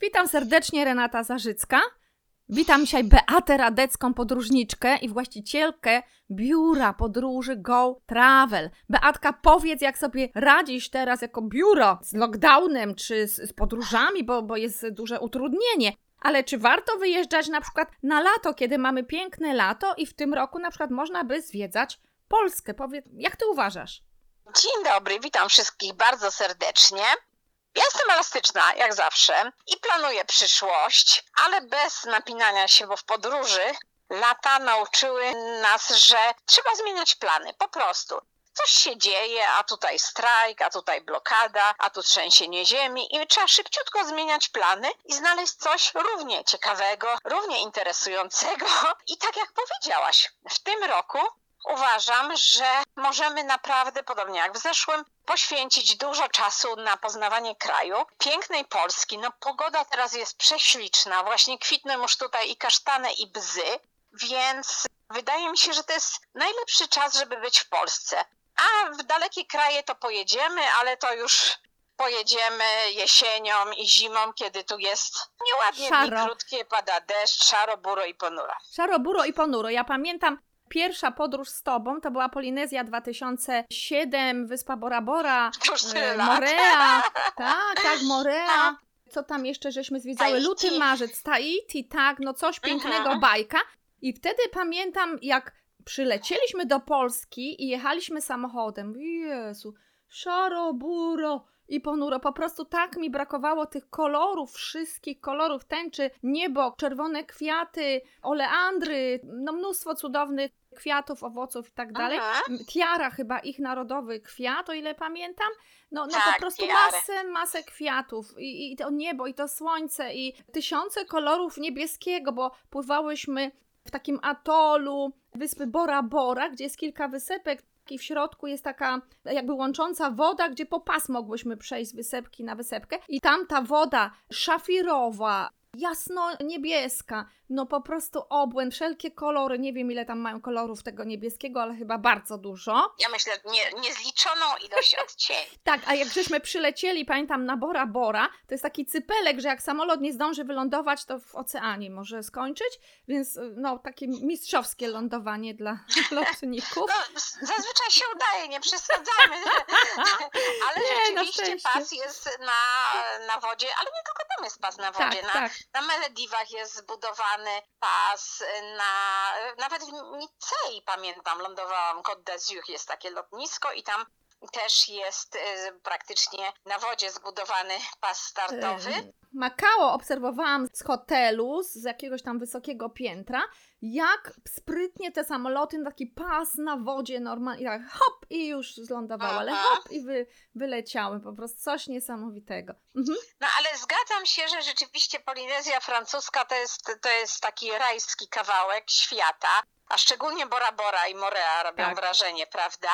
Witam serdecznie, Renata Zarzycka. Witam dzisiaj Beatę Radecką, podróżniczkę i właścicielkę biura podróży Go Travel. Beatka, powiedz, jak sobie radzisz teraz jako biuro z lockdownem czy z, z podróżami, bo, bo jest duże utrudnienie. Ale czy warto wyjeżdżać na przykład na lato, kiedy mamy piękne lato i w tym roku na przykład można by zwiedzać Polskę? Powiedz, jak ty uważasz? Dzień dobry, witam wszystkich bardzo serdecznie. Ja jestem elastyczna, jak zawsze, i planuję przyszłość, ale bez napinania się, bo w podróży lata nauczyły nas, że trzeba zmieniać plany, po prostu. Coś się dzieje, a tutaj strajk, a tutaj blokada, a tu trzęsienie ziemi i trzeba szybciutko zmieniać plany i znaleźć coś równie ciekawego, równie interesującego. I tak jak powiedziałaś, w tym roku uważam, że możemy naprawdę, podobnie jak w zeszłym, poświęcić dużo czasu na poznawanie kraju, pięknej Polski. No pogoda teraz jest prześliczna, właśnie kwitną już tutaj i kasztany i bzy, więc wydaje mi się, że to jest najlepszy czas, żeby być w Polsce. A w dalekie kraje to pojedziemy, ale to już pojedziemy jesienią i zimą, kiedy tu jest nieładnie Szaro. dni krótkie, pada deszcz, szaro, buro i ponuro. Szaro, buro i ponuro. Ja pamiętam pierwsza podróż z tobą, to była Polinezja 2007, Wyspa Bora Bora, e. Morea. Tak, tak, Morea. Co tam jeszcze żeśmy zwiedzały? Tahiti. Luty, marzec, Tahiti, tak, no coś pięknego, Mhm. bajka. I wtedy pamiętam, jak przylecieliśmy do Polski i jechaliśmy samochodem. Jezu, szaro, buro i ponuro. Po prostu tak mi brakowało tych kolorów, wszystkich kolorów tęczy, niebo, czerwone kwiaty, oleandry, no mnóstwo cudownych kwiatów, owoców i tak dalej. Tiara chyba ich narodowy kwiat, o ile pamiętam. No, no po Tak, prostu tiary. masę, masę kwiatów I, i to niebo, i to słońce, i tysiące kolorów niebieskiego, bo pływałyśmy w takim atolu wyspy Bora Bora, gdzie jest kilka wysepek i w środku jest taka jakby łącząca woda, gdzie po pas mogłyśmy przejść z wysepki na wysepkę. I tam ta woda szafirowa, jasno-niebieska, no po prostu obłęd, wszelkie kolory, nie wiem ile tam mają kolorów tego niebieskiego, ale chyba bardzo dużo. Ja myślę, nie, niezliczoną ilość odcieni. Tak, a jak żeśmy przylecieli, pamiętam, na Bora Bora, to jest taki cypelek, że jak samolot nie zdąży wylądować, to w oceanie może skończyć, więc no takie mistrzowskie lądowanie dla lotników. No, zazwyczaj się udaje, nie przesadzajmy. Ale Nie, rzeczywiście pas jest na, na wodzie, ale nie tylko tam jest pas na wodzie. Tak, na, tak. Na Malediwach jest zbudowany pas, na, nawet w Nicei pamiętam, lądowałam, Côte d'Azur jest takie lotnisko i tam też jest y, praktycznie na wodzie zbudowany pas startowy. Makao obserwowałam z hotelu, z jakiegoś tam wysokiego piętra, jak sprytnie te samoloty, taki pas na wodzie normalnie, tak hop i już zlądowały, ale hop i wy, wyleciały, po prostu coś niesamowitego. Mhm. No ale zgadzam się, że rzeczywiście Polinezja francuska to jest, to jest taki rajski kawałek świata, a szczególnie Bora Bora i Morea robią Tak. wrażenie, prawda?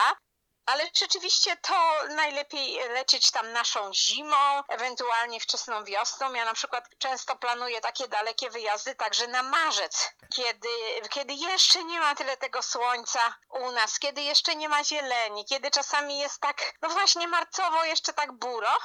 Ale rzeczywiście to najlepiej lecieć tam naszą zimą, ewentualnie wczesną wiosną. Ja na przykład często planuję takie dalekie wyjazdy także na marzec, kiedy, kiedy jeszcze nie ma tyle tego słońca u nas, kiedy jeszcze nie ma zieleni, kiedy czasami jest tak, no właśnie marcowo jeszcze tak buro.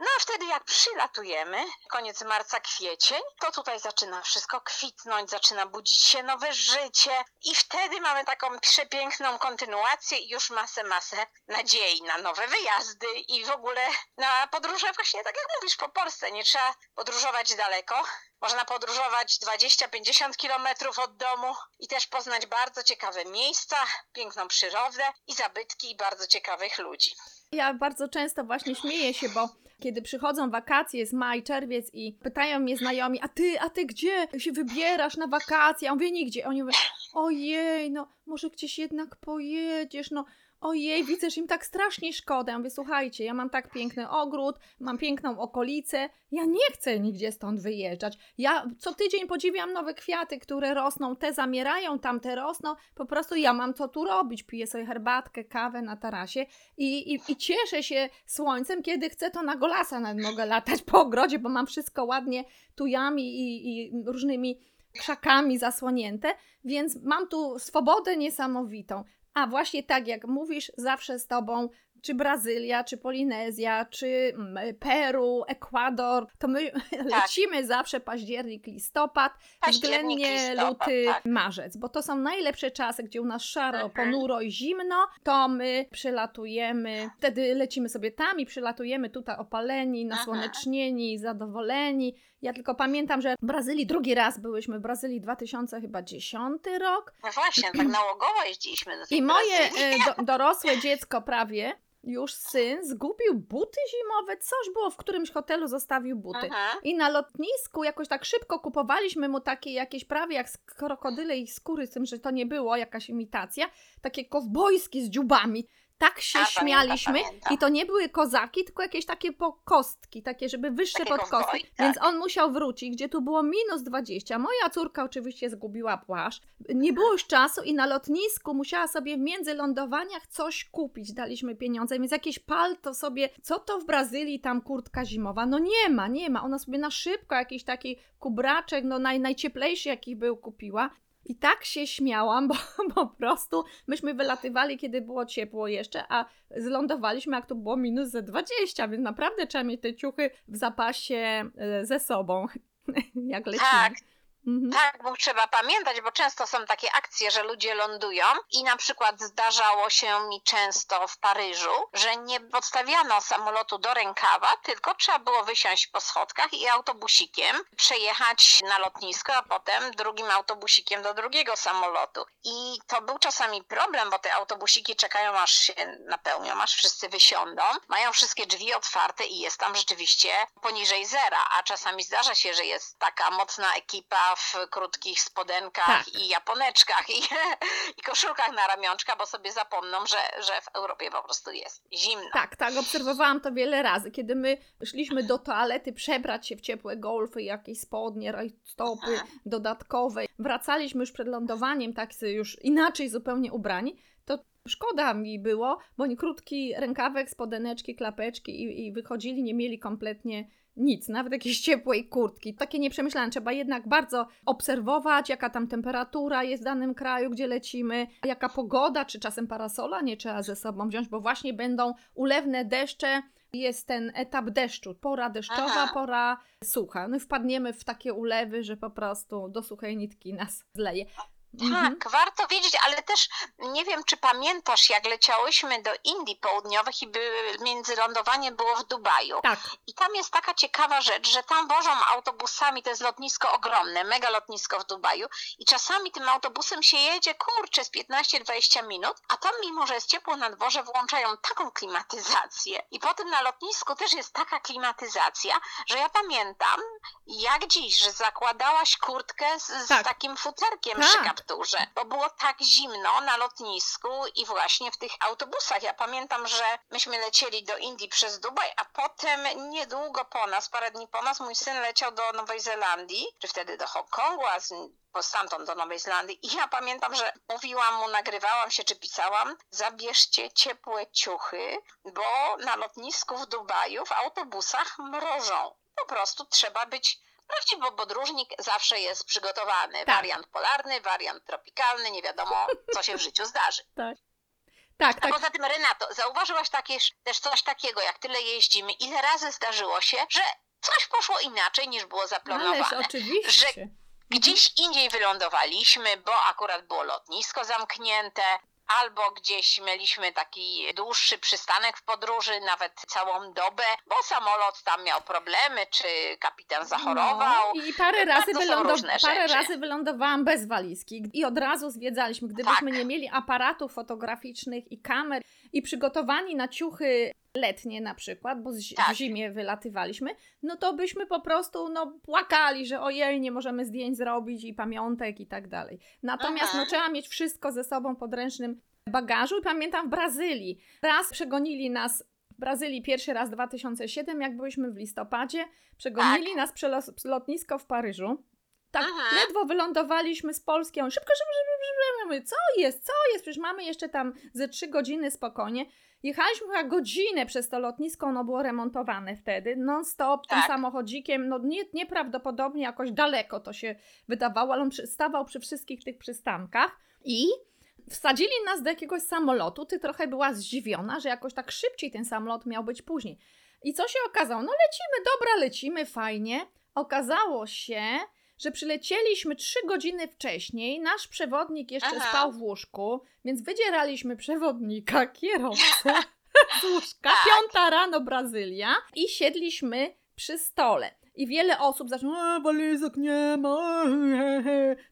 No a wtedy jak przylatujemy, koniec marca, kwiecień, to tutaj zaczyna wszystko kwitnąć, zaczyna budzić się nowe życie i wtedy mamy taką przepiękną kontynuację i już masę, masę nadziei na nowe wyjazdy i w ogóle na podróże właśnie tak jak mówisz, po Polsce. Nie trzeba podróżować daleko. Można podróżować 20-50 kilometrów od domu i też poznać bardzo ciekawe miejsca, piękną przyrodę i zabytki i bardzo ciekawych ludzi. Ja bardzo często właśnie śmieję się, bo kiedy przychodzą wakacje, jest maj, czerwiec i pytają mnie znajomi, a ty, a ty gdzie się wybierasz na wakacje? Ja mówię, nigdzie. Oni mówią, ojej, no może gdzieś jednak pojedziesz, no ojej, widzę, że im tak strasznie szkoda. Ja mówię, słuchajcie, ja mam tak piękny ogród, mam piękną okolicę, ja nie chcę nigdzie stąd wyjeżdżać. Ja co tydzień podziwiam nowe kwiaty, które rosną, te zamierają, tamte rosną, po prostu ja mam co tu robić, piję sobie herbatkę, kawę na tarasie i, i, i cieszę się słońcem, kiedy chcę, to na golasa nawet mogę latać po ogrodzie, bo mam wszystko ładnie tujami i, i różnymi krzakami zasłonięte, więc mam tu swobodę niesamowitą. A właśnie tak jak mówisz, zawsze z tobą czy Brazylia, czy Polinezja, czy mm, Peru, Ekwador, to my lecimy zawsze październik, listopad, Październik, względnie listopad, luty, tak. marzec, bo to są najlepsze czasy, gdzie u nas szaro, Mhm. ponuro i zimno, to my przylatujemy, wtedy lecimy sobie tam i przylatujemy tutaj opaleni, Mhm. nasłonecznieni, zadowoleni. Ja tylko pamiętam, że w Brazylii drugi raz byłyśmy w Brazylii 2010 rok No właśnie, tak nałogowo jeździliśmy do tej i moje Brazylii. e, do, dorosłe dziecko prawie, już syn, zgubił buty zimowe, coś było, w którymś hotelu zostawił buty. Mhm. I na lotnisku jakoś tak szybko kupowaliśmy mu takie jakieś prawie jak z krokodyle i skóry, z tym, że to nie było jakaś imitacja, takie kowbojskie z dziubami. Tak się A, śmialiśmy pamiętam. i to nie były kozaki, tylko jakieś takie kostki, takie żeby wyższe Takie pod kostki. tak. Więc on musiał wrócić, gdzie tu było minus 20. Moja córka oczywiście zgubiła płaszcz. Nie było już czasu i na lotnisku musiała sobie w międzylądowaniach coś kupić. Daliśmy pieniądze, więc jakieś palto sobie, co to w Brazylii tam kurtka zimowa? No nie ma, nie ma. Ona sobie na szybko jakiś taki kubraczek, no naj, najcieplejszy jaki był kupiła. I tak się śmiałam, bo po prostu myśmy wylatywali, kiedy było ciepło jeszcze, a zlądowaliśmy, jak to było minus ze 20, więc naprawdę trzeba mieć te ciuchy w zapasie e, ze sobą, jak lecimy. Tak, Mhm. Tak, bo trzeba pamiętać, bo często są takie akcje, że ludzie lądują i na przykład zdarzało się mi często w Paryżu, że nie podstawiano samolotu do rękawa, tylko trzeba było wysiąść po schodkach i autobusikiem przejechać na lotnisko, a potem drugim autobusikiem do drugiego samolotu. I to był czasami problem, bo te autobusiki czekają aż się napełnią, aż wszyscy wysiądą, mają wszystkie drzwi otwarte i jest tam rzeczywiście poniżej zera, a czasami zdarza się, że jest taka mocna ekipa w krótkich spodenkach Tak. i japoneczkach i, i koszulkach na ramionczka, bo sobie zapomną, że, że w Europie po prostu jest zimno. Tak, tak, obserwowałam to wiele razy. Kiedy my szliśmy do toalety przebrać się w ciepłe golfy, jakieś spodnie, rajstopy Aha. dodatkowe, wracaliśmy już przed lądowaniem, tak już inaczej zupełnie ubrani, to szkoda mi było, bo oni krótki rękawek, spodeneczki, klapeczki i, i wychodzili, nie mieli kompletnie nic, nawet jakiejś ciepłej kurtki. Takie nieprzemyślane. Trzeba jednak bardzo obserwować, jaka tam temperatura jest w danym kraju, gdzie lecimy, jaka pogoda, czy czasem parasola nie trzeba ze sobą wziąć, bo właśnie będą ulewne deszcze. Jest ten etap deszczu, pora deszczowa, Aha. pora sucha. No i wpadniemy w takie ulewy, że po prostu do suchej nitki nas zleje. Mhm. Tak, warto wiedzieć, ale też nie wiem, czy pamiętasz, jak leciałyśmy do Indii Południowych i by, międzylądowanie było w Dubaju. Tak, I tam jest taka ciekawa rzecz, że tam wożą autobusami, to jest lotnisko ogromne, mega lotnisko w Dubaju i czasami tym autobusem się jedzie, kurczę, z 15-20 minut, a tam mimo, że jest ciepło na dworze, włączają taką klimatyzację. I potem na lotnisku też jest taka klimatyzacja, że ja pamiętam, jak dziś, że zakładałaś kurtkę z, z Tak. takim futerkiem Tak. przy bo było tak zimno na lotnisku i właśnie w tych autobusach. Ja pamiętam, że myśmy lecieli do Indii przez Dubaj, a potem niedługo po nas, parę dni po nas, mój syn leciał do Nowej Zelandii, czy wtedy do Hongkongu, a z, stamtąd do Nowej Zelandii. I ja pamiętam, że mówiłam mu, nagrywałam się czy pisałam, zabierzcie ciepłe ciuchy, bo na lotnisku w Dubaju w autobusach mrożą. Po prostu trzeba być Prawdziwy podróżnik zawsze jest przygotowany. Tak. Wariant polarny, wariant tropikalny, nie wiadomo, co się w życiu zdarzy. tak, A tak. poza tym, Renato, zauważyłaś takie, też coś takiego, jak tyle jeździmy, ile razy zdarzyło się, że coś poszło inaczej niż było Ależ zaplanowane. oczywiście. Gdzieś indziej wylądowaliśmy, bo akurat było lotnisko zamknięte, albo gdzieś mieliśmy taki dłuższy przystanek w podróży, nawet całą dobę, bo samolot tam miał problemy, czy kapitan zachorował. No, I parę razy, wylądow- parę rzeczy. razy wylądowałam bez walizki i od razu zwiedzaliśmy. Gdybyśmy Tak. nie mieli aparatów fotograficznych i kamer i przygotowani na ciuchy letnie na przykład, bo z, w Tak. zimie wylatywaliśmy, no to byśmy po prostu no, płakali, że ojej, nie możemy zdjęć zrobić i pamiątek i tak dalej. Natomiast Aha. no, trzeba mieć wszystko ze sobą w podręcznym bagażu i pamiętam w Brazylii. Raz przegonili nas w Brazylii pierwszy raz 2007, jak byliśmy w listopadzie, przegonili nas przez lotnisko w Paryżu. Tak, Mhm. ledwo wylądowaliśmy z Polski, on szybko, szybko, szybko, szybko. Co jest, co jest, przecież mamy jeszcze tam ze trzy godziny spokojnie. Jechaliśmy chyba godzinę przez to lotnisko, ono było remontowane wtedy, non-stop, tym Tak. samochodzikiem, no nie, nieprawdopodobnie jakoś daleko to się wydawało, ale on stawał przy wszystkich tych przystankach i Wsadzili nas do jakiegoś samolotu, ty trochę była zdziwiona, że jakoś tak szybciej ten samolot miał być później. I co się okazało? No lecimy, dobra, lecimy, fajnie. Okazało się, że przylecieliśmy trzy godziny wcześniej, nasz przewodnik jeszcze Aha. spał w łóżku, więc wydzieraliśmy przewodnika, kierowcę z łóżka, Tak. piąta rano Brazylia i siedliśmy przy stole. I wiele osób zaczyna, walizek nie ma,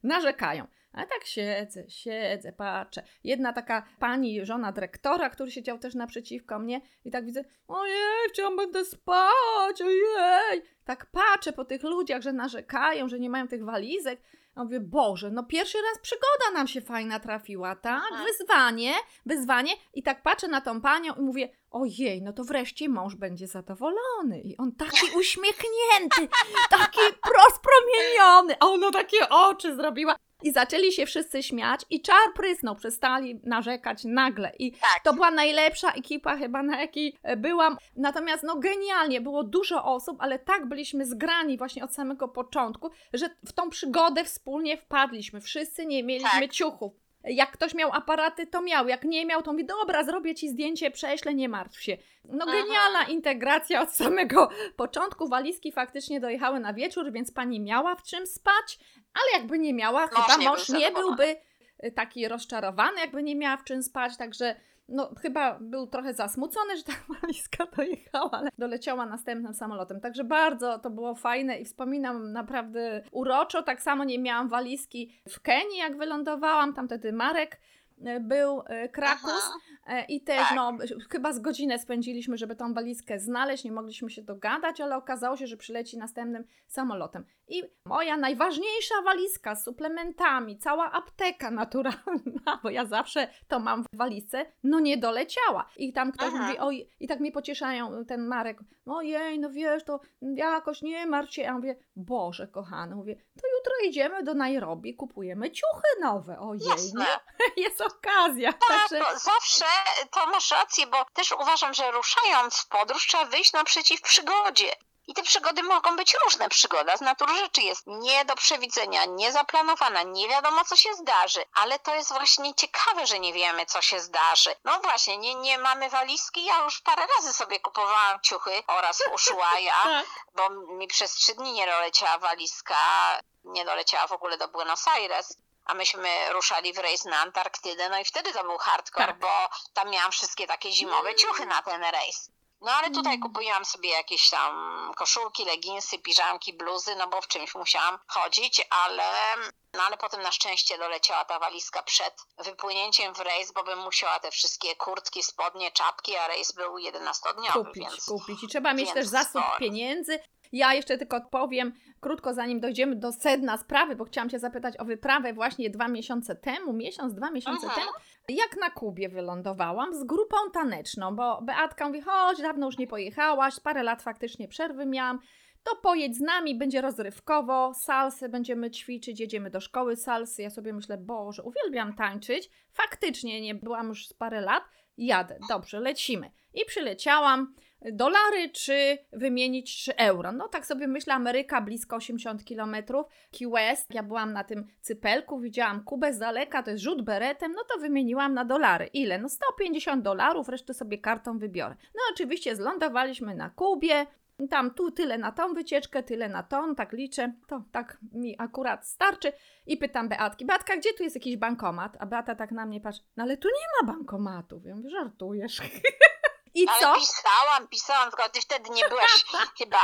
narzekają. A tak siedzę, siedzę, patrzę. Jedna taka pani, żona dyrektora, który siedział też naprzeciwko mnie i tak widzę, ojej, wciąż będę spać, ojej. Tak patrzę po tych ludziach, że narzekają, że nie mają tych walizek. A mówię, Boże, no pierwszy raz przygoda nam się fajna trafiła, tak? Mhm. Wyzwanie, wyzwanie. I tak patrzę na tą panią i mówię, ojej, no to wreszcie mąż będzie zadowolony. I on taki uśmiechnięty, taki rozpromieniony, a ona takie oczy zrobiła. I zaczęli się wszyscy śmiać i czar prysnął, przestali narzekać nagle. I Tak. to była najlepsza ekipa chyba, na jakiej e, byłam. Natomiast no genialnie, było dużo osób, ale tak byliśmy zgrani właśnie od samego początku, że w tą przygodę wspólnie wpadliśmy. Wszyscy nie mieliśmy Tak. ciuchów. Jak ktoś miał aparaty, to miał. Jak nie miał, to mówi, dobra, zrobię ci zdjęcie, prześlę, nie martw się. No Aha. genialna integracja od samego początku. Walizki faktycznie dojechały na wieczór, więc pani miała w czym spać, ale jakby nie miała, Mąż chyba nie mąż nie byłby y, taki rozczarowany, jakby nie miała w czym spać, także no chyba był trochę zasmucony, że ta walizka dojechała, ale doleciała następnym samolotem. Także bardzo to było fajne i wspominam naprawdę uroczo. Tak samo nie miałam walizki w Kenii, jak wylądowałam. Tam wtedy Marek był y, Krakus Aha. e, i też Tak. no chyba z godzinę spędziliśmy, żeby tą walizkę znaleźć, nie mogliśmy się dogadać, ale okazało się, że przyleci następnym samolotem. I moja najważniejsza walizka z suplementami, cała apteka naturalna, bo ja zawsze to mam w walizce, no nie doleciała. I tam ktoś Aha. mówi, oj, i tak mnie pocieszają, ten Marek, ojej, no wiesz, to jakoś nie martw się. Ja mówię, Boże kochany, mówię, to jutro idziemy do Nairobi, kupujemy ciuchy nowe, ojej, Jasne. nie? jest okazja. Tak, Także bo zawsze to masz rację, bo też uważam, że ruszając w podróż trzeba wyjść naprzeciw przygodzie. I te przygody mogą być różne. Przygoda z natury rzeczy jest nie do przewidzenia, niezaplanowana, nie wiadomo co się zdarzy, ale to jest właśnie ciekawe, że nie wiemy co się zdarzy. No właśnie, nie, nie mamy walizki, ja już parę razy sobie kupowałam ciuchy oraz Ushuaia, tak. bo mi przez trzy dni nie doleciała walizka, nie doleciała w ogóle do Buenos Aires. A myśmy ruszali w rejs na Antarktydę, no i wtedy to był hardcore, Tak. bo tam miałam wszystkie takie zimowe ciuchy na ten rejs. No ale tutaj Mm. kupiłam sobie jakieś tam koszulki, leginsy, piżamki, bluzy, no bo w czymś musiałam chodzić, ale, no ale potem na szczęście doleciała ta walizka przed wypłynięciem w rejs, bo bym musiała te wszystkie kurtki, spodnie, czapki, a rejs był 11-dniowy, kupić, więc kupić. I trzeba mieć też zasób sporo. pieniędzy. Ja jeszcze tylko powiem krótko, zanim dojdziemy do sedna sprawy, bo chciałam Cię zapytać o wyprawę właśnie dwa miesiące temu, miesiąc, dwa miesiące Mhm. temu. Jak na Kubie wylądowałam z grupą taneczną, bo Beatka mówi, chodź, dawno już nie pojechałaś, parę lat faktycznie przerwy miałam, to pojedź z nami, będzie rozrywkowo, salsy będziemy ćwiczyć, jedziemy do szkoły salsy. Ja sobie myślę, Boże, uwielbiam tańczyć. Faktycznie nie byłam już z parę lat. Jadę, dobrze, lecimy. I przyleciałam. Dolary czy wymienić 3 euro? No tak sobie myślę, Ameryka blisko 80 km, Key West. Ja byłam na tym cypelku, widziałam Kubę z daleka, to jest rzut beretem, no to wymieniłam na dolary. Ile? No 150 dolarów, resztę sobie kartą wybiorę. No oczywiście zlądowaliśmy na Kubie, tam tu tyle na tą wycieczkę, tyle na tą, tak liczę, to tak mi akurat starczy. I pytam Beatki, Beatka, gdzie tu jest jakiś bankomat? A Beata tak na mnie patrzy, no ale tu nie ma bankomatu. Ja mówię, żartujesz. I Ale co? pisałam, pisałam, tylko ty wtedy nie byłaś chyba,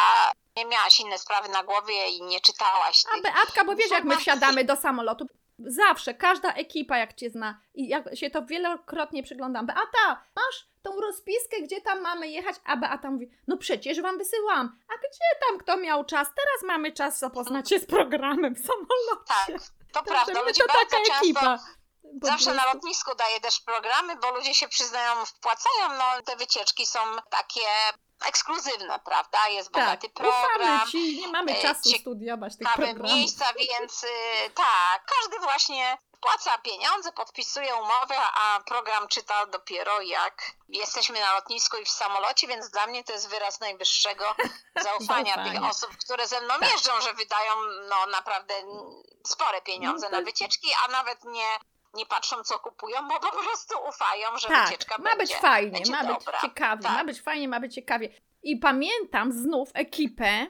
nie miałaś inne sprawy na głowie i nie czytałaś A tych. Beatka, bo wiesz, jak my wsiadamy do samolotu, zawsze, każda ekipa, jak cię zna, i jak się to wielokrotnie przyglądam, Beata, masz tą rozpiskę, gdzie tam mamy jechać? A Beata mówi, no przecież wam wysyłam. A gdzie tam kto miał czas? Teraz mamy czas zapoznać się z programem w samolocie. Tak, to Także prawda. Ludzie to bardzo taka często ekipa. Po Zawsze na prostu. lotnisku daje też programy, bo ludzie się przyznają, wpłacają, no te wycieczki są takie ekskluzywne, prawda? Jest Tak, bogaty program, ufamy ci, nie mamy e, czasu cie- studiować tych programów. miejsca, więc y, tak, każdy właśnie płaca pieniądze, podpisuje umowę, a program czyta dopiero jak jesteśmy na lotnisku i w samolocie, więc dla mnie to jest wyraz najwyższego zaufania tych osób, które ze mną Tak. jeżdżą, że wydają no naprawdę spore pieniądze No to- na wycieczki, a nawet nie nie patrzą co kupują, bo po prostu ufają, że Tak, wycieczka ma będzie, być fajnie, będzie ma być dobra. ciekawie, Tak. ma być fajnie, ma być ciekawie. I pamiętam znów ekipę,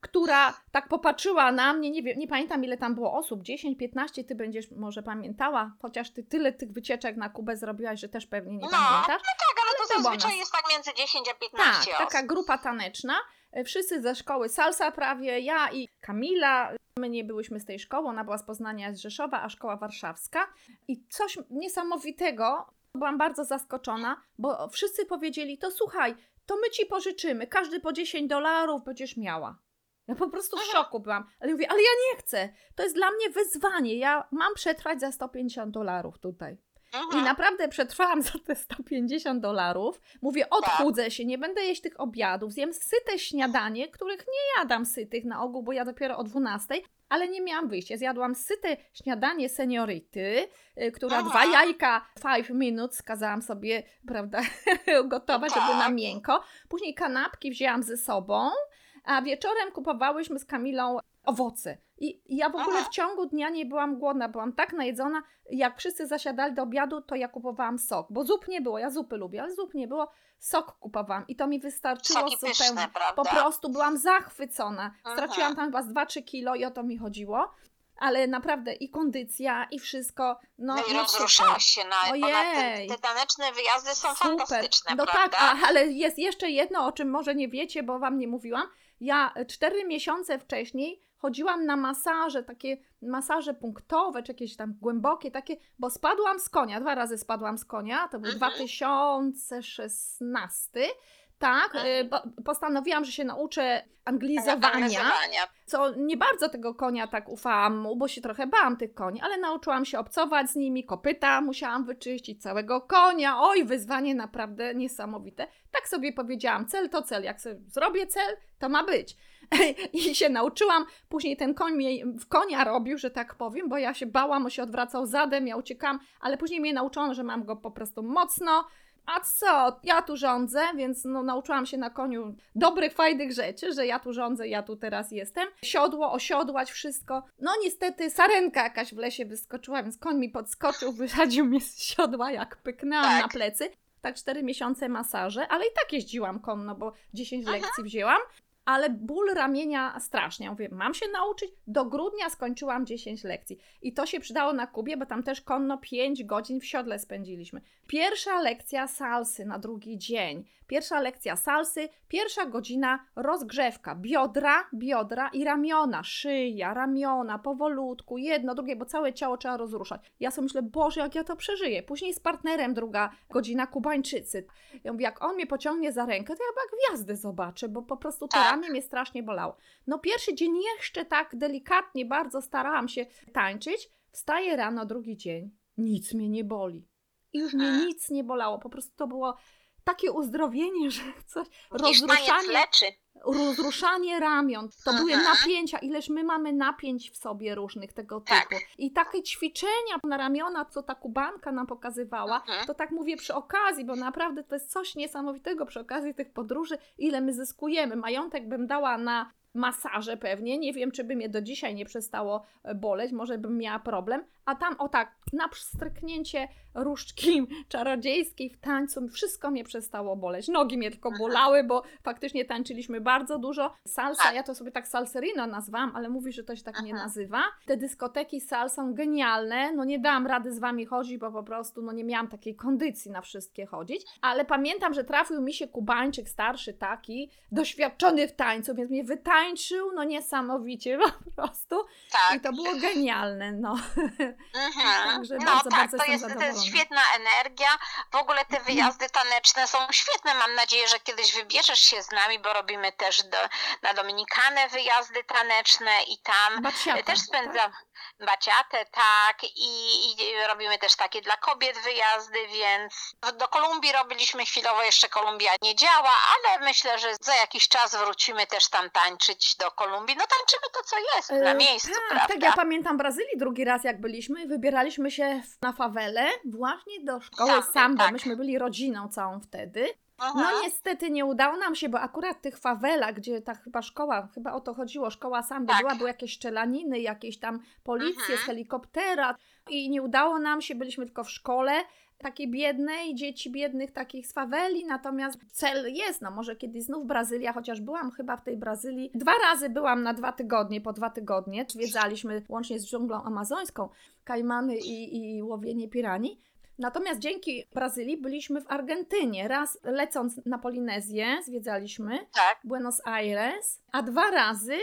która tak popatrzyła na mnie, nie wiem, nie pamiętam ile tam było osób, 10, 15, ty będziesz może pamiętała, chociaż ty tyle tych wycieczek na Kubę zrobiłaś, że też pewnie nie No, pamiętasz. Tak, ale to było zazwyczaj nas. jest tak między 10 a Tak, 15 osób. taka grupa taneczna. E, Wszyscy ze szkoły salsa prawie, ja i Kamila. My nie byłyśmy z tej szkoły, ona była z Poznania, z Rzeszowa, a szkoła warszawska. I coś niesamowitego, byłam bardzo zaskoczona, bo wszyscy powiedzieli, to słuchaj, to my ci pożyczymy, każdy po 10 dolarów będziesz miała. Ja po prostu w szoku byłam. Ale mówię, ale ja nie chcę. To jest dla mnie wyzwanie. Ja mam przetrwać za 150 dolarów tutaj. I Mhm. naprawdę przetrwałam za te 150 dolarów. Mówię, odchudzę się, nie będę jeść tych obiadów, zjem syte śniadanie, których nie jadam sytych na ogół, bo ja dopiero o 12, ale nie miałam wyjścia. Zjadłam syte śniadanie seniority, y, która Aha. dwa jajka 5 minut kazałam sobie, prawda, gotować, żeby na Tak. miękko. Później kanapki wzięłam ze sobą, a wieczorem kupowałyśmy z Kamilą owoce. I i ja w ogóle Aha. w ciągu dnia nie byłam głodna, byłam tak najedzona. Jak wszyscy zasiadali do obiadu, to ja kupowałam sok, bo zup nie było. Ja zupy lubię, ale zup nie było. Sok kupowałam i to mi wystarczyło Soki zupełnie. pyszne? Po prostu byłam zachwycona. Straciłam tam chyba z 2-3 kilo i o to mi chodziło. Ale naprawdę i kondycja, i wszystko. No, No i no rozruszałaś się na Ojej. te, te taneczne wyjazdy są fantastyczne, No prawda? tak, a, ale jest jeszcze jedno, o czym może nie wiecie, bo wam nie mówiłam. Ja cztery miesiące wcześniej chodziłam na masaże, takie masaże punktowe, czy jakieś tam głębokie takie, bo spadłam z konia, dwa razy spadłam z konia, to był Mhm. 2016. Tak, e, bo- postanowiłam, że się nauczę anglizowania. Analizowania. Co nie bardzo tego konia tak ufałam mu, bo się trochę bałam tych koni, ale nauczyłam się obcować z nimi, kopyta musiałam wyczyścić, całego konia. Oj, wyzwanie naprawdę niesamowite. Tak sobie powiedziałam, cel to cel, jak sobie zrobię cel, to ma być. I się nauczyłam, później ten koń mnie w konia robił, że tak powiem, bo ja się bałam, on się odwracał zadem, ja uciekałam, ale później mnie nauczono, że mam go po prostu mocno. A co, ja tu rządzę, więc no, nauczyłam się na koniu dobrych, fajnych rzeczy, że ja tu rządzę, ja tu teraz jestem. Siodło, osiodłać, wszystko. No niestety sarenka jakaś w lesie wyskoczyła, więc koń mi podskoczył, wysadził mnie z siodła, jak pyknęłam Tak. na plecy. Tak cztery miesiące masaże, ale i tak jeździłam konno, bo 10 lekcji wzięłam. Ale ból ramienia strasznie. Ja mówię, mam się nauczyć. Do grudnia skończyłam 10 lekcji. I to się przydało na Kubie, bo tam też konno 5 godzin w siodle spędziliśmy. Pierwsza lekcja salsy na drugi dzień. Pierwsza lekcja salsy, pierwsza godzina rozgrzewka. Biodra, biodra i ramiona, szyja, ramiona, powolutku, jedno, drugie, bo całe ciało trzeba rozruszać. Ja sobie myślę, Boże, jak ja to przeżyję. Później z partnerem druga godzina Kubańczycy. Ja mówię, jak on mnie pociągnie za rękę, to ja chyba gwiazdy zobaczę, bo po prostu to Tak. ramię mnie strasznie bolało. No pierwszy dzień jeszcze tak delikatnie, bardzo starałam się tańczyć. Wstaję rano, drugi dzień, nic mnie nie boli. I już mnie Mhm. nic nie bolało. Po prostu to było takie uzdrowienie, że coś, taniec rozruszanie, leczy. Rozruszanie ramion. To były Mhm. napięcia, ileż my mamy napięć w sobie różnych tego typu. Tak. I takie ćwiczenia na ramiona, co ta kubanka nam pokazywała, Mhm. to tak mówię przy okazji, bo naprawdę to jest coś niesamowitego przy okazji tych podróży, ile my zyskujemy. Majątek bym dała na masaże pewnie, nie wiem, czy by mnie do dzisiaj nie przestało e, boleć, może bym miała problem, a tam o tak, na stryknięcie różdżki czarodziejskiej w tańcu, wszystko mnie przestało boleć. Nogi mnie tylko bolały, bo faktycznie tańczyliśmy bardzo dużo. Salsa, Tak. ja to sobie tak salserino nazwałam, ale mówi, że to się tak nie Aha. nazywa. Te dyskoteki z salsą genialne, no nie dałam rady z wami chodzić, bo po prostu no nie miałam takiej kondycji na wszystkie chodzić, ale pamiętam, że trafił mi się Kubańczyk starszy taki, doświadczony w tańcu, więc mnie wytańczył, no niesamowicie po prostu Tak. i to było genialne, no. Mhm. Także no bardzo, tak, bardzo to jest, to jest świetna energia. W ogóle te wyjazdy taneczne są świetne. Mam nadzieję, że kiedyś wybierzesz się z nami, bo robimy też do, na Dominikanę wyjazdy taneczne i tam Baciata, też spędzam baciatę, tak, i, i robimy też takie dla kobiet wyjazdy, więc do Kolumbii robiliśmy chwilowo, jeszcze Kolumbia nie działa, ale myślę, że za jakiś czas wrócimy też tam tańczyć do Kolumbii. No tańczymy to, co jest na E, miejscu, tak, prawda? Tak, ja pamiętam Brazylii drugi raz jak byliśmy, wybieraliśmy się na fawelę właśnie do szkoły Samby, Samba. tak. Myśmy byli rodziną całą wtedy. Mhm. No niestety nie udało nam się, bo akurat w tych fawelach, gdzie ta chyba szkoła, chyba o to chodziło, szkoła samby Tak. była, były jakieś strzelaniny, jakieś tam policje Mhm. z helikoptera i nie udało nam się, byliśmy tylko w szkole takiej biednej, dzieci biednych takich z faweli, natomiast cel jest, no może kiedyś znów Brazylia, chociaż byłam chyba w tej Brazylii, dwa razy byłam na dwa tygodnie, po dwa tygodnie, zwiedzaliśmy łącznie z dżunglą amazońską, kajmany i, i łowienie piranii, Natomiast dzięki Brazylii byliśmy w Argentynie. Raz lecąc na Polinezję zwiedzaliśmy Tak. Buenos Aires, a dwa razy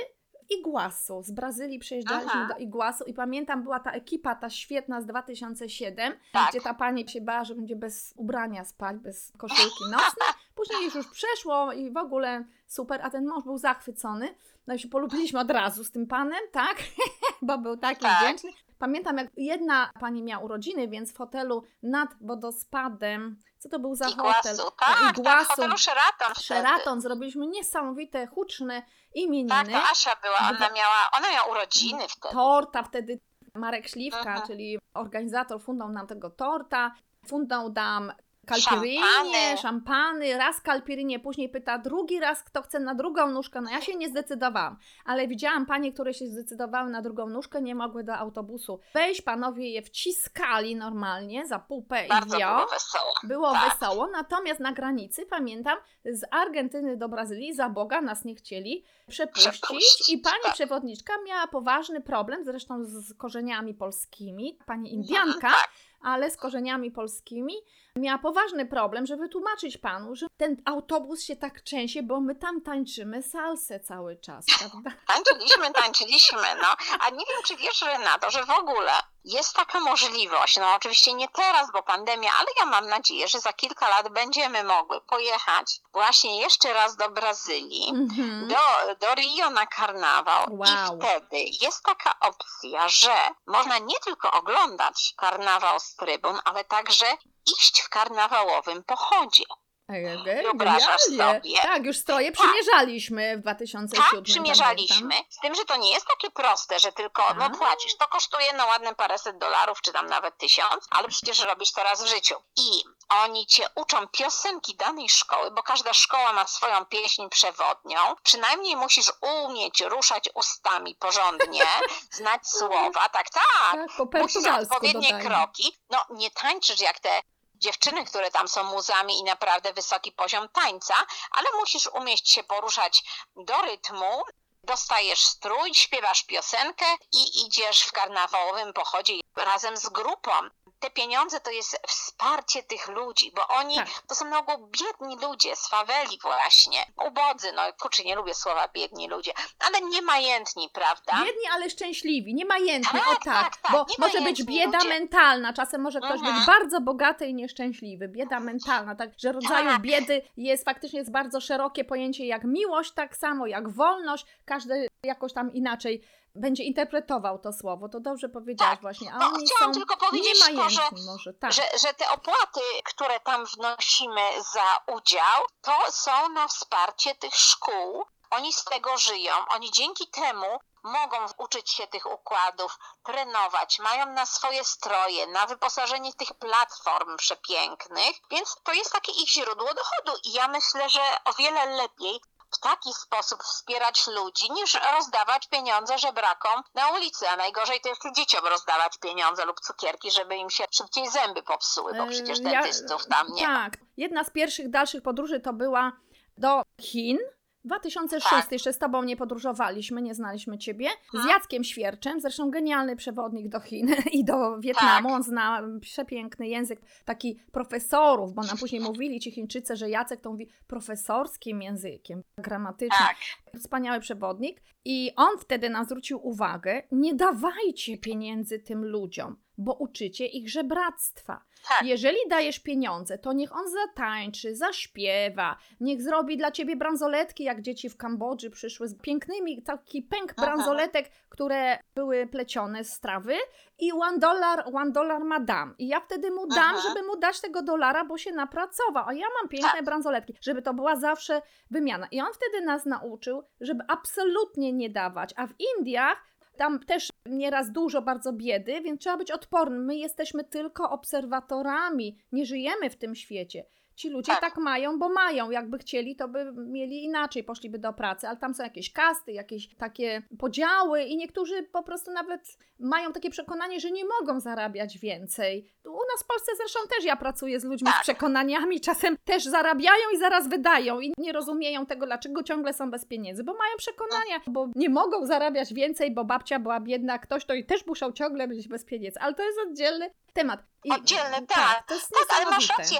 Iguasu. Z Brazylii przejeżdżaliśmy Aha. do Iguasu i pamiętam, była ta ekipa, ta świetna z 2007, Tak. gdzie ta pani się bała, że będzie bez ubrania spać, bez koszulki nocnej. Później już już przeszło i w ogóle super, a ten mąż był zachwycony. No i się polubiliśmy od razu z tym panem, tak? Bo był taki Tak. wdzięczny. Pamiętam, jak jedna pani miała urodziny, więc w hotelu nad wodospadem, co to był za hotel? Iguasu, tak, tak, w Iguasu. hotelu Sheraton. Sheraton zrobiliśmy niesamowite, huczne imieniny. Tak, to Asia była, ona miała, ona miała urodziny wtedy. Torta wtedy Marek Śliwka, Mhm. czyli organizator, fundał nam tego torta. Fundał nam kalpirynie, Szampany. szampany, raz kalpirynie, później pyta drugi raz, kto chce na drugą nóżkę. No ja się nie zdecydowałam, ale widziałam panie, które się zdecydowały na drugą nóżkę, nie mogły do autobusu wejść. Panowie je wciskali normalnie za pupę Bardzo i wio. było wesoło. Było Tak. wesoło, natomiast na granicy, pamiętam, z Argentyny do Brazylii za Boga nas nie chcieli przepuścić Przepuścić, i pani tak. przewodniczka miała poważny problem, zresztą z korzeniami polskimi, pani Indianka, tak. Ale z korzeniami polskimi, miała poważny problem, żeby tłumaczyć panu, że ten autobus się tak trzęsie, bo my tam tańczymy salsę cały czas, prawda? Tańczyliśmy, tańczyliśmy, no. A nie wiem, czy wiesz, Renato, że w ogóle jest taka możliwość, no oczywiście nie teraz, bo pandemia, ale ja mam nadzieję, że za kilka lat będziemy mogły pojechać właśnie jeszcze raz do Brazylii. Mhm. do, do Rio na karnawał Wow. i wtedy jest taka opcja, że można nie tylko oglądać karnawał z trybun, ale także iść w karnawałowym pochodzie. Ege, Wyobrażasz genialnie. sobie? Tak, już stroje przymierzaliśmy w 2007. Tak, przymierzaliśmy. pamiętam. Z tym, że to nie jest takie proste, że tylko no A. płacisz. To kosztuje no ładne paręset dolarów, czy tam nawet tysiąc, ale przecież robisz to raz w życiu. I oni cię uczą piosenki danej szkoły, bo każda szkoła ma swoją pieśń przewodnią. Przynajmniej musisz umieć ruszać ustami porządnie, znać słowa. Tak, tak. Tak, po Musisz odpowiednie dodajmy. kroki. No nie tańczysz jak te dziewczyny, które tam są muzami i naprawdę wysoki poziom tańca, ale musisz umieć się poruszać do rytmu, dostajesz strój, śpiewasz piosenkę i idziesz w karnawałowym pochodzie razem z grupą. Te pieniądze to jest wsparcie tych ludzi, bo oni Tak. to są na ogół biedni ludzie z faweli właśnie, ubodzy, no kurczę, nie lubię słowa biedni ludzie, ale niemajętni, prawda? Biedni, ale szczęśliwi, niemajętni, Tak, o tak, tak, tak, bo może być bieda ludzie. mentalna, czasem może ktoś Mhm. być bardzo bogaty i nieszczęśliwy, bieda mentalna, także rodzaju Tak. biedy jest faktycznie jest bardzo szerokie pojęcie jak miłość, tak samo jak wolność, każdy jakoś tam inaczej będzie interpretował to słowo, to dobrze powiedziałaś Tak. właśnie, a No, oni chciałam są tylko powiedzieć to, że- może, tak. że, że te opłaty, które tam wnosimy za udział, to są na wsparcie tych szkół. Oni z tego żyją. Oni dzięki temu mogą uczyć się tych układów, trenować, mają na swoje stroje, na wyposażenie tych platform przepięknych, więc to jest takie ich źródło dochodu. I ja myślę, że o wiele lepiej w taki sposób wspierać ludzi, niż rozdawać pieniądze żebrakom na ulicy, a najgorzej to jeszcze dzieciom rozdawać pieniądze lub cukierki, żeby im się szybciej zęby popsuły, bo E, przecież dentystów tam nie ma. Tak. Jedna z pierwszych dalszych podróży to była do Chin. 2006 Tak. jeszcze z tobą nie podróżowaliśmy, nie znaliśmy ciebie. Z Mhm. Jackiem Świerczem, zresztą genialny przewodnik do Chin i do Wietnamu. Tak. On zna przepiękny język taki profesorów, bo nam później mówili ci Chińczycy, że Jacek to mówi profesorskim językiem, gramatycznym. Tak, Wspaniały przewodnik. I on wtedy nam zwrócił uwagę, nie dawajcie pieniędzy tym ludziom, bo uczycie ich żebractwa. tak. Jeżeli dajesz pieniądze, to niech on zatańczy, zaśpiewa, niech zrobi dla ciebie bransoletki, jak dzieci w Kambodży przyszły z pięknymi, taki pęk Aha. bransoletek, które były plecione z trawy i one dollar, one dollar ma dam. I ja wtedy mu dam, Aha. żeby mu dać tego dolara, bo się napracował, a ja mam piękne Tak. bransoletki, żeby to była zawsze wymiana. I on wtedy nas nauczył, żeby absolutnie nie dawać, a w Indiach tam też nieraz dużo bardzo biedy, więc trzeba być odpornym. My jesteśmy tylko obserwatorami, nie żyjemy w tym świecie. Ci ludzie Tak. tak. mają, bo mają. Jakby chcieli, to by mieli inaczej, poszliby do pracy, ale tam są jakieś kasty, jakieś takie podziały i niektórzy po prostu nawet mają takie przekonanie, że nie mogą zarabiać więcej. U nas w Polsce zresztą też ja pracuję z ludźmi z Tak. przekonaniami, czasem też zarabiają i zaraz wydają i nie rozumieją tego, dlaczego ciągle są bez pieniędzy, bo mają przekonania, bo nie mogą zarabiać więcej, bo babcia była biedna, ktoś to i też musiał ciągle być bez pieniędzy, ale to jest oddzielny temat. I, Oddzielny, tak. To jest Tak, ale masz rację.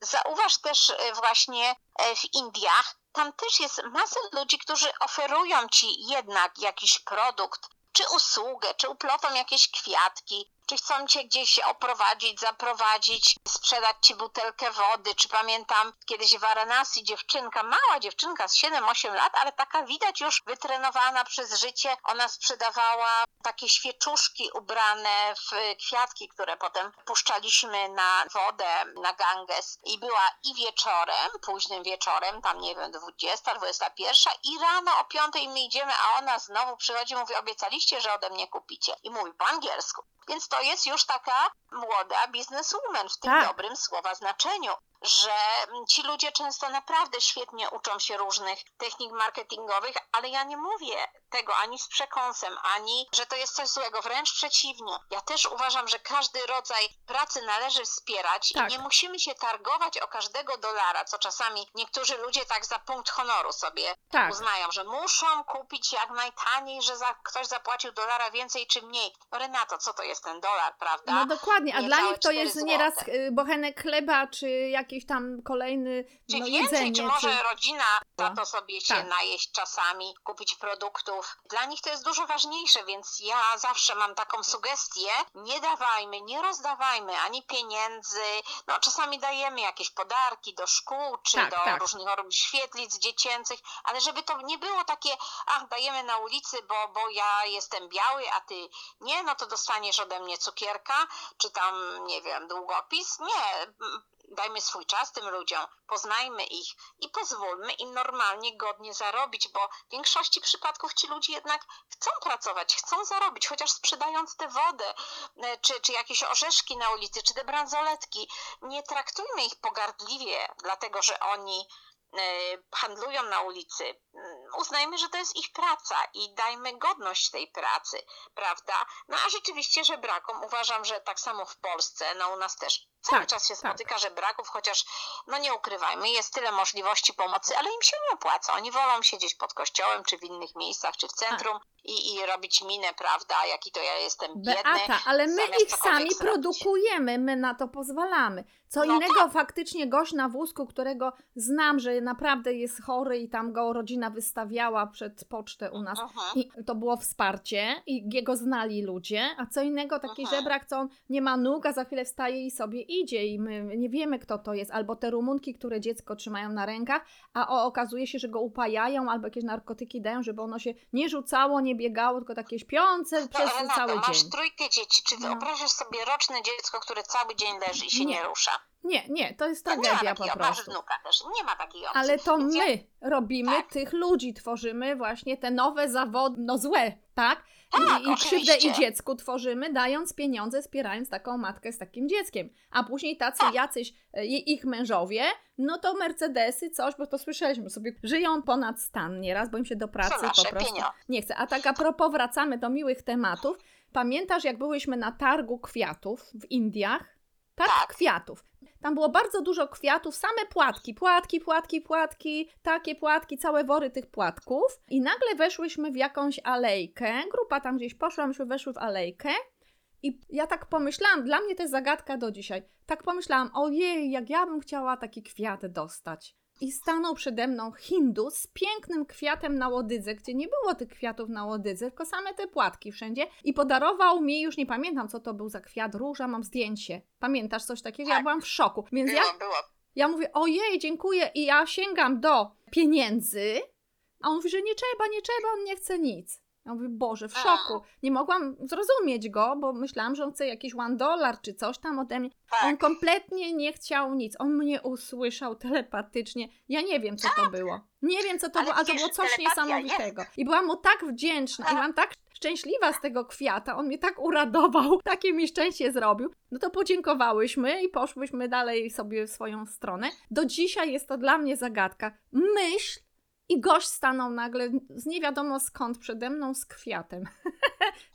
Zauważ też e, właśnie e, w Indiach, tam też jest masa ludzi, którzy oferują ci jednak jakiś produkt, czy usługę, czy uplotą jakieś kwiatki, czy chcą cię gdzieś oprowadzić, zaprowadzić, sprzedać ci butelkę wody, czy pamiętam kiedyś w Varanasi dziewczynka, mała dziewczynka z 7-8 lat, ale taka widać już wytrenowana przez życie, ona sprzedawała takie świeczuszki ubrane w kwiatki, które potem puszczaliśmy na wodę, na Ganges. I była i wieczorem, późnym wieczorem, tam nie wiem, 20, 21 i rano o 5 my idziemy, a ona znowu przychodzi mówi, obiecaliście, że ode mnie kupicie. I mówi po angielsku. Więc to jest już taka młoda bizneswoman w tym Tak. dobrym słowa znaczeniu, że ci ludzie często naprawdę świetnie uczą się różnych technik marketingowych, ale ja nie mówię tego ani z przekąsem, ani że to jest coś złego, wręcz przeciwnie. Ja też uważam, że każdy rodzaj pracy należy wspierać Tak. i nie musimy się targować o każdego dolara, co czasami niektórzy ludzie tak za punkt honoru sobie Tak. uznają, że muszą kupić jak najtaniej, że za, ktoś zapłacił dolara więcej czy mniej. No Renato, co to jest ten dolar, prawda? No dokładnie, a Niecałe dla nich to jest złote. nieraz y, bochenek chleba, czy jakiś tam kolejny Czy no, więcej, jedzenie. czy może czy... rodzina za to sobie się Tak. najeść czasami, kupić produktów. Dla nich to jest dużo ważniejsze, więc ja zawsze mam taką sugestię, nie dawajmy, nie rozdawajmy ani pieniędzy, no czasami dajemy jakieś podarki do szkół, czy Tak, do tak. różnych świetlic dziecięcych, ale żeby to nie było takie, ach, dajemy na ulicy, bo, bo ja jestem biały, a ty nie, no to dostaniesz ode mnie cukierka, czy tam, nie wiem, długopis. Nie, dajmy swój czas tym ludziom, poznajmy ich i pozwólmy im normalnie, godnie zarobić, bo w większości przypadków ci ludzie jednak chcą pracować, chcą zarobić, chociaż sprzedając tę wodę, e, czy, czy jakieś orzeszki na ulicy, czy te bransoletki. Nie traktujmy ich pogardliwie, dlatego że oni handlują na ulicy. Mm, Uznajmy, że to jest ich praca i dajmy godność tej pracy, prawda? No a rzeczywiście żebrakom uważam, że tak samo w Polsce, no u nas też cały Tak, czas się tak. spotyka żebraków, chociaż no nie ukrywajmy, jest tyle możliwości pomocy, ale im się nie opłaca. Oni wolą siedzieć pod kościołem, czy w innych miejscach, czy w centrum i, i robić minę, prawda, jaki to ja jestem biedny. Beata, ale my ich sami zrobić. produkujemy, my na to pozwalamy. Co No innego faktycznie gość na wózku, którego znam, że naprawdę jest chory i tam go rodzina wystawiała przed pocztę u nas. Mhm. I to było wsparcie i jego znali ludzie, a co innego taki Mhm. żebrak, co on nie ma nóg, a za chwilę wstaje i sobie idzie i my nie wiemy kto to jest, albo te rumunki, które dziecko trzymają na rękach, a o, okazuje się, że go upajają albo jakieś narkotyki dają, żeby ono się nie rzucało, nie biegało, tylko takie śpiące przez No, cały masz dzień. trójkę dzieci. Czy No. wyobrażasz sobie roczne dziecko, które cały dzień leży i się nie, Nie. rusza? Nie, nie, to jest tragedia po prostu. wnuka też, nie ma takiej opcji. Ale to Więc ja- my robimy Tak. tych ludzi, tworzymy właśnie te nowe zawody, no złe, tak? Tak, I, I krzywdę i dziecku tworzymy, dając pieniądze, wspierając taką matkę z takim dzieckiem. A później tacy Tak. jacyś e, i- ich mężowie, no to Mercedesy, coś, bo to słyszeliśmy sobie, żyją ponad stan nieraz, bo im się do pracy po prostu pieniądze. nie chce. A tak a propos wracamy do miłych tematów. Pamiętasz, jak byłyśmy na targu kwiatów w Indiach? Targ Tak. kwiatów. Tam było bardzo dużo kwiatów, same płatki, płatki, płatki, płatki, takie płatki, całe wory tych płatków. I nagle weszłyśmy w jakąś alejkę, grupa tam gdzieś poszła, myśmy weszły w alejkę. I ja tak pomyślałam, dla mnie to jest zagadka do dzisiaj. Tak pomyślałam, ojej, jak ja bym chciała taki kwiat dostać. I stanął przede mną Hindus z pięknym kwiatem na łodydze, gdzie nie było tych kwiatów na łodydze, tylko same te płatki wszędzie. I podarował mi, już nie pamiętam co to był za kwiat, róża, mam zdjęcie. Pamiętasz coś takiego? Ja Tak. byłam w szoku. Więc ja było. ja mówię, ojej, dziękuję i ja sięgam do pieniędzy, a on mówi, że nie trzeba, nie trzeba, on nie chce nic. Ja mówię, Boże, w szoku. Nie mogłam zrozumieć go, bo myślałam, że on chce jakiś one dollar czy coś tam ode mnie. Tak. On kompletnie nie chciał nic. On mnie usłyszał telepatycznie. Ja nie wiem, co to było. Nie wiem, co to Ale było, ale to było coś niesamowitego. I byłam mu tak wdzięczna i Tak. byłam tak szczęśliwa z tego kwiata. On mnie tak uradował, takie mi szczęście zrobił. No to podziękowałyśmy i poszłyśmy dalej sobie w swoją stronę. Do dzisiaj jest to dla mnie zagadka. Myśl i gość stanął nagle z nie wiadomo skąd przede mną z kwiatem.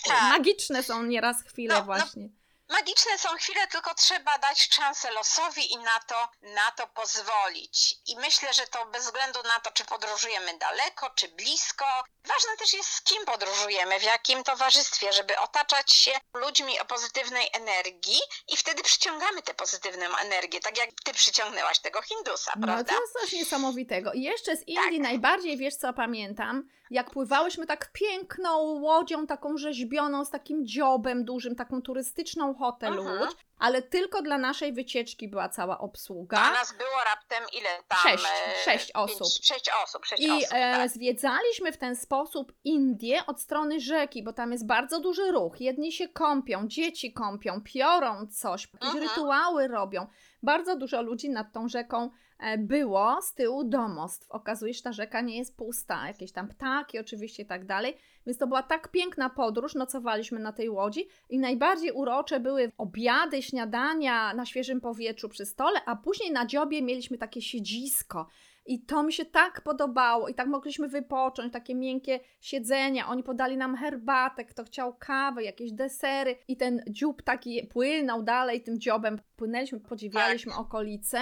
Tak. Magiczne są nieraz chwile No, no, właśnie. Magiczne są chwile, tylko trzeba dać szansę losowi i na to, na to pozwolić. I myślę, że to bez względu na to, czy podróżujemy daleko, czy blisko. Ważne też jest, z kim podróżujemy, w jakim towarzystwie, żeby otaczać się ludźmi o pozytywnej energii i wtedy przyciągamy tę pozytywną energię, tak jak ty przyciągnęłaś tego Hindusa, No prawda? to jest coś niesamowitego. I jeszcze z Indii najbardziej, wiesz co pamiętam, jak pływałyśmy tak piękną łodzią, taką rzeźbioną, z takim dziobem dużym, taką turystyczną hotel Mhm. łódź, ale tylko dla naszej wycieczki była cała A obsługa. nas było raptem ile tam? Sześć, e, sześć pięć- osób. Sześć osób, sześć I osób, e, tak. zwiedzaliśmy w ten sposób Indię od strony rzeki, bo tam jest bardzo duży ruch. Jedni się kąpią, dzieci kąpią, piorą coś, jakieś Mhm. rytuały robią. Bardzo dużo ludzi nad tą rzeką e, było, z tyłu domostw. Okazuje się, że ta rzeka nie jest pusta, jakieś tam ptaki oczywiście i tak dalej. Więc to była tak piękna podróż, nocowaliśmy na tej łodzi i najbardziej urocze były obiady, śniadania na świeżym powietrzu przy stole, a później na dziobie mieliśmy takie siedzisko. I to mi się tak podobało i tak mogliśmy wypocząć, takie miękkie siedzenia. Oni podali nam herbatę, kto chciał kawę, jakieś desery i ten dziób taki płynął dalej tym dziobem. Płynęliśmy, podziwialiśmy okolice.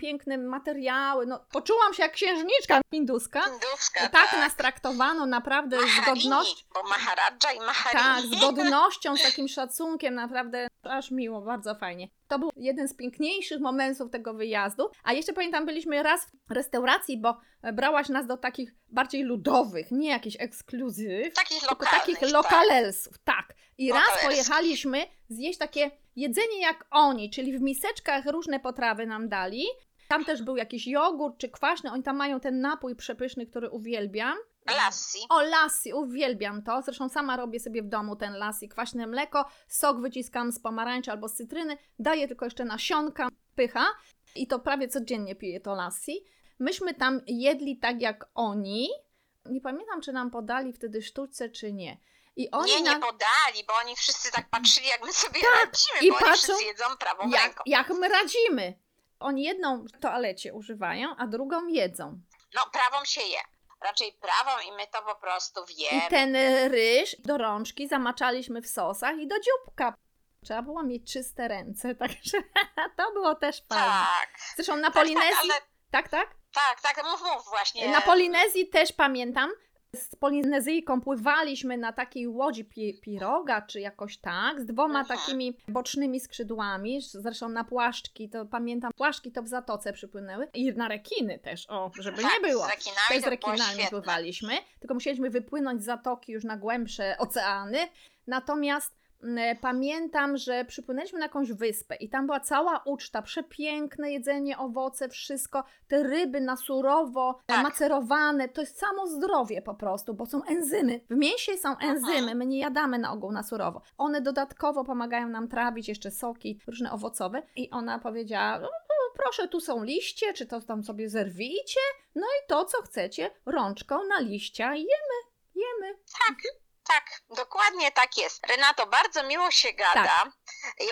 Piękne materiały, no poczułam się jak księżniczka hinduska. Hinduska, Tak nas traktowano naprawdę z Maharini, godnością. bo Maharadża i Tak, Maharini. z godnością, z takim szacunkiem, naprawdę aż miło, bardzo fajnie. To był jeden z piękniejszych momentów tego wyjazdu. A jeszcze pamiętam, byliśmy raz w restauracji, bo brałaś nas do takich bardziej ludowych, nie jakichś ekskluzyw, Takich tylko takich tak. lokalelsów, tak. I raz pojechaliśmy zjeść takie jedzenie jak oni, czyli w miseczkach różne potrawy nam dali. Tam też był jakiś jogurt czy kwaśny, oni tam mają ten napój przepyszny, który uwielbiam. Lassi. O, lassi, uwielbiam to. Zresztą sama robię sobie w domu ten lassi, kwaśne mleko, sok wyciskam z pomarańczy albo z cytryny, daję tylko jeszcze nasionka, pycha i to prawie codziennie piję to lassi. Myśmy tam jedli tak jak oni. Nie pamiętam, czy nam podali wtedy sztućce, czy nie. I oni Nie, nie podali, bo oni wszyscy tak patrzyli, jak my sobie Tak, radzimy, i bo patrzą, oni wszyscy jedzą prawą jak, ręką. jak my radzimy. Oni jedną w toalecie używają, a drugą jedzą. No, prawą się je. Raczej prawą i my to po prostu I wiemy. ten ryż do rączki zamaczaliśmy w sosach i do dzióbka. Trzeba było mieć czyste ręce, także to było też fajne. Tak, Zresztą na tak, tak, Polinezji, ale tak, tak? tak, tak, mów, mów właśnie. Na Polinezji też pamiętam, z Polinezyjką pływaliśmy na takiej łodzi pi piroga, czy jakoś tak, z dwoma Mhm. takimi bocznymi skrzydłami, zresztą na płaszczki, to pamiętam, płaszczki to w zatoce przypłynęły i na rekiny też, o, żeby tak, nie było. Z rekinami Też z rekinami pływaliśmy, tylko musieliśmy wypłynąć z zatoki już na głębsze oceany. Natomiast pamiętam, że przypłynęliśmy na jakąś wyspę i tam była cała uczta, przepiękne jedzenie, owoce, wszystko, te ryby na surowo, Tak. macerowane, to jest samo zdrowie po prostu, bo są enzymy. W mięsie są enzymy, my nie jadamy na ogół na surowo. One dodatkowo pomagają nam trawić jeszcze soki różne owocowe i ona powiedziała, "No, no, proszę, tu są liście, czy to tam sobie zerwijcie, no i to, co chcecie, rączką na liścia jemy, jemy. Tak, dokładnie tak jest. Renato, bardzo miło się gada. Tak.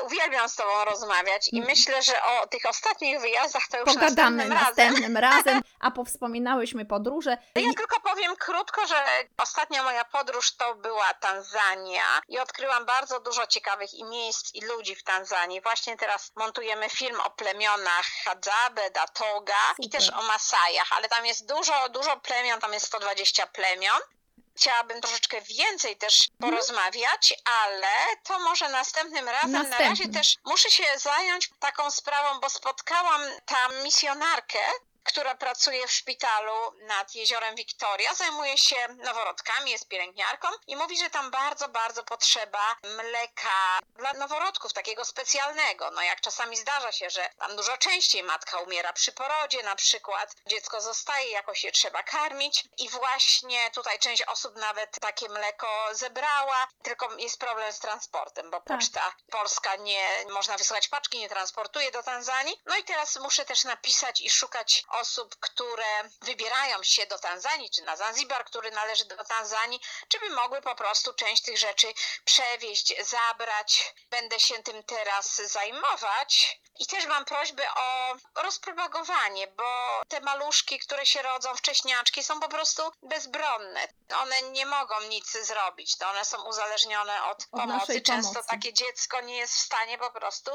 Uwielbiam z Tobą rozmawiać i Mm. myślę, że o tych ostatnich wyjazdach to już Pogadamy następnym razem. następnym razem, a powspominałyśmy podróże. Ja tylko powiem krótko, że ostatnia moja podróż to była Tanzania i odkryłam bardzo dużo ciekawych i miejsc i ludzi w Tanzanii. Właśnie teraz montujemy film o plemionach Hadzabe, Datoga i Super. też o Masajach, ale tam jest dużo, dużo plemion, tam jest 120 plemion. Chciałabym troszeczkę więcej też Mhm. porozmawiać, ale to może następnym razem. Na razie Następnym. też muszę się zająć taką sprawą, bo spotkałam tam misjonarkę, która pracuje w szpitalu nad jeziorem Wiktoria, zajmuje się noworodkami, jest pielęgniarką i mówi, że tam bardzo, bardzo potrzeba mleka dla noworodków, takiego specjalnego. No jak czasami zdarza się, że tam dużo częściej matka umiera przy porodzie na przykład, dziecko zostaje, jakoś je trzeba karmić i właśnie tutaj część osób nawet takie mleko zebrała, tylko jest problem z transportem, bo Tak. poczta polska nie można wysłać paczki, nie transportuje do Tanzanii. No i teraz muszę też napisać i szukać osób, które wybierają się do Tanzanii, czy na Zanzibar, który należy do Tanzanii, czy by mogły po prostu część tych rzeczy przewieźć, zabrać. Będę się tym teraz zajmować. I też mam prośbę o rozpropagowanie, bo te maluszki, które się rodzą, wcześniaczki, są po prostu bezbronne. One nie mogą nic zrobić. To one są uzależnione od, pomocy. naszej Często pomocy. takie dziecko nie jest w stanie po prostu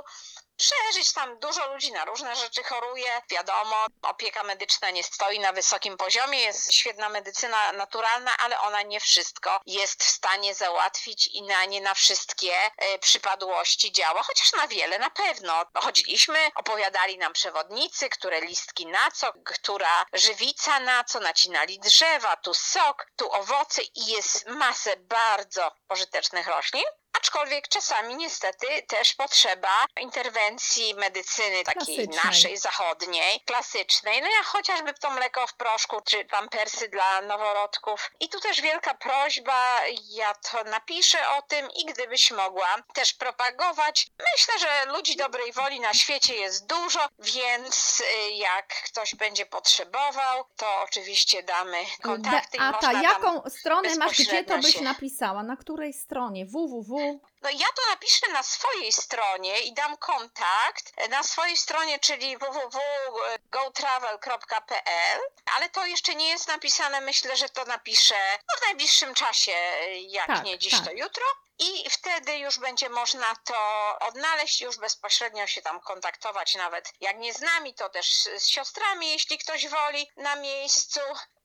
przeżyć. Tam dużo ludzi na różne rzeczy choruje. Wiadomo, opieka medyczna nie stoi na wysokim poziomie. Jest świetna medycyna naturalna, ale ona nie wszystko jest w stanie załatwić i na nie na wszystkie e, przypadłości działa, chociaż na wiele na pewno. Chodziliśmy, opowiadali nam przewodnicy, które listki na co, która żywica na co, nacinali drzewa, tu sok, tu owoce i jest masę bardzo pożytecznych roślin. Aczkolwiek czasami niestety też potrzeba interwencji medycyny takiej Klasycznej. naszej zachodniej, klasycznej. No jak chociażby to mleko w proszku, czy pampersy dla noworodków. I tu też wielka prośba, ja to napiszę o tym i gdybyś mogła też propagować. Myślę, że ludzi dobrej woli na świecie jest dużo, więc y, jak ktoś będzie potrzebował, to oczywiście damy kontakty i Beata, można tam jaką stronę masz, gdzie to byś się- napisała? Na której stronie? www. No ja to napiszę na swojej stronie i dam kontakt na swojej stronie, czyli www.gotravel.pl, ale to jeszcze nie jest napisane, myślę, że to napiszę no, w najbliższym czasie, jak Tak, nie dziś, tak. to jutro. I wtedy już będzie można to odnaleźć, już bezpośrednio się tam kontaktować, nawet jak nie z nami, to też z siostrami, jeśli ktoś woli, na miejscu.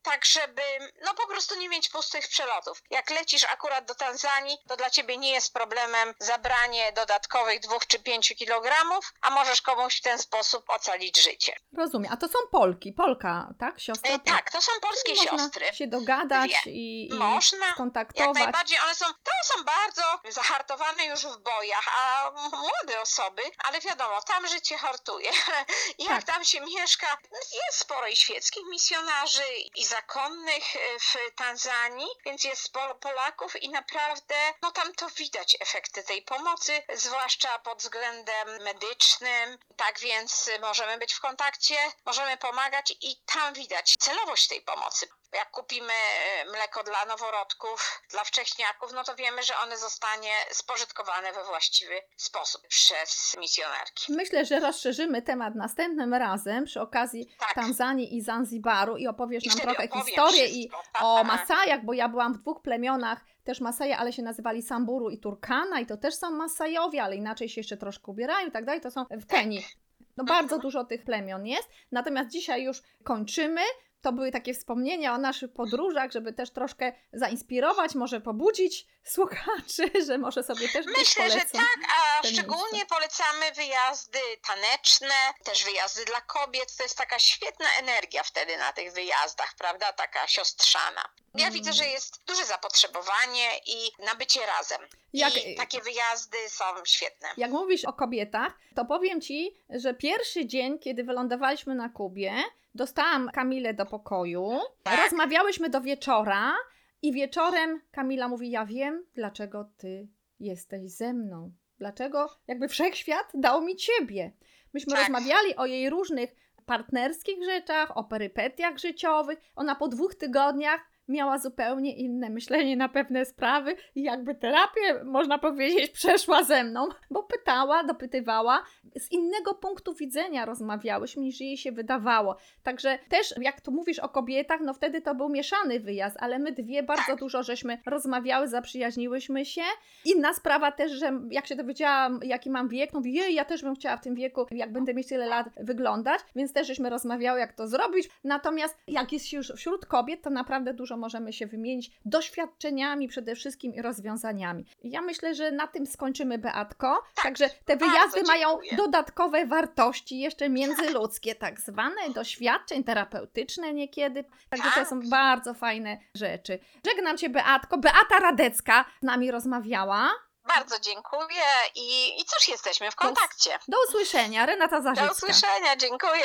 Tak, żeby no po prostu nie mieć pustych przelotów. Jak lecisz akurat do Tanzanii, to dla ciebie nie jest problemem zabranie dodatkowych dwóch czy pięciu kilogramów, a możesz komuś w ten sposób ocalić życie. Rozumiem. A to są Polki, Polka, tak? Siostra? E, tak, to są polskie Można siostry. się dogadać i, i Można. Jak skontaktować. najbardziej one są, to są bardzo zahartowane już w bojach, a młode osoby, ale wiadomo, tam życie hartuje. Jak Tak. tam się mieszka, jest sporo i świeckich misjonarzy, i zakonnych e, w Tanzanii, więc jest sporo Polaków i naprawdę, no tam to widać efekty tej pomocy, zwłaszcza pod względem medycznym. Tak więc możemy być w kontakcie, możemy pomagać i tam widać celowość tej pomocy. Jak kupimy e, mleko dla noworodków, dla wcześniaków, no to wiemy, że one zostanie spożytkowane we właściwy sposób przez misjonarki. Myślę, że rozszerzymy temat następnym razem przy okazji Tak. Tanzanii i Zanzibaru i opowiesz I nam trochę historię i. Tak, o tak. Masajach, bo ja byłam w dwóch plemionach, też Masaje, ale się nazywali Samburu i Turkana i to też są Masajowie, ale inaczej się jeszcze troszkę ubierają i tak dalej, to są w Kenii. No Mhm. bardzo dużo tych plemion jest, natomiast dzisiaj już kończymy. To były takie wspomnienia o naszych podróżach, żeby też troszkę zainspirować, może pobudzić słuchaczy, że może sobie też Myślę, że tak, a szczególnie miejsca. polecamy wyjazdy taneczne, też wyjazdy dla kobiet. To jest taka świetna energia wtedy na tych wyjazdach, prawda? Taka siostrzana. Ja Mm. widzę, że jest duże zapotrzebowanie i na bycie razem. Jak- I takie wyjazdy są świetne. Jak mówisz o kobietach, to powiem Ci, że pierwszy dzień, kiedy wylądowaliśmy na Kubie, dostałam Kamilę do pokoju, rozmawiałyśmy do wieczora i wieczorem Kamila mówi, ja wiem, dlaczego Ty jesteś ze mną. Dlaczego jakby wszechświat dał mi Ciebie. Myśmy Tak. rozmawiali o jej różnych partnerskich rzeczach, o perypetiach życiowych. Ona po dwóch tygodniach miała zupełnie inne myślenie na pewne sprawy i jakby terapię, można powiedzieć, przeszła ze mną, bo pytała, dopytywała, z innego punktu widzenia rozmawiałyśmy niż jej się wydawało. Także też, jak tu mówisz o kobietach, no wtedy to był mieszany wyjazd, ale my dwie bardzo Tak. dużo żeśmy rozmawiały, zaprzyjaźniłyśmy się. Inna sprawa też, że jak się dowiedziałam, jaki mam wiek, no mówię, jej, ja też bym chciała w tym wieku, jak będę mieć tyle lat, wyglądać, więc też żeśmy rozmawiały, jak to zrobić. Natomiast jak jest się już wśród kobiet, to naprawdę dużo możemy się wymienić doświadczeniami przede wszystkim i rozwiązaniami. Ja myślę, że na tym skończymy, Beatko. Także te wyjazdy mają dodatkowe wartości, jeszcze międzyludzkie, tak zwane, doświadczeń terapeutyczne niekiedy. Także to Tak. są bardzo fajne rzeczy. Żegnam Cię, Beatko. Beata Radecka z nami rozmawiała. Bardzo dziękuję i, i cóż, jesteśmy w kontakcie. Do usłyszenia. Renata Do Zarzycka. usłyszenia, dziękuję.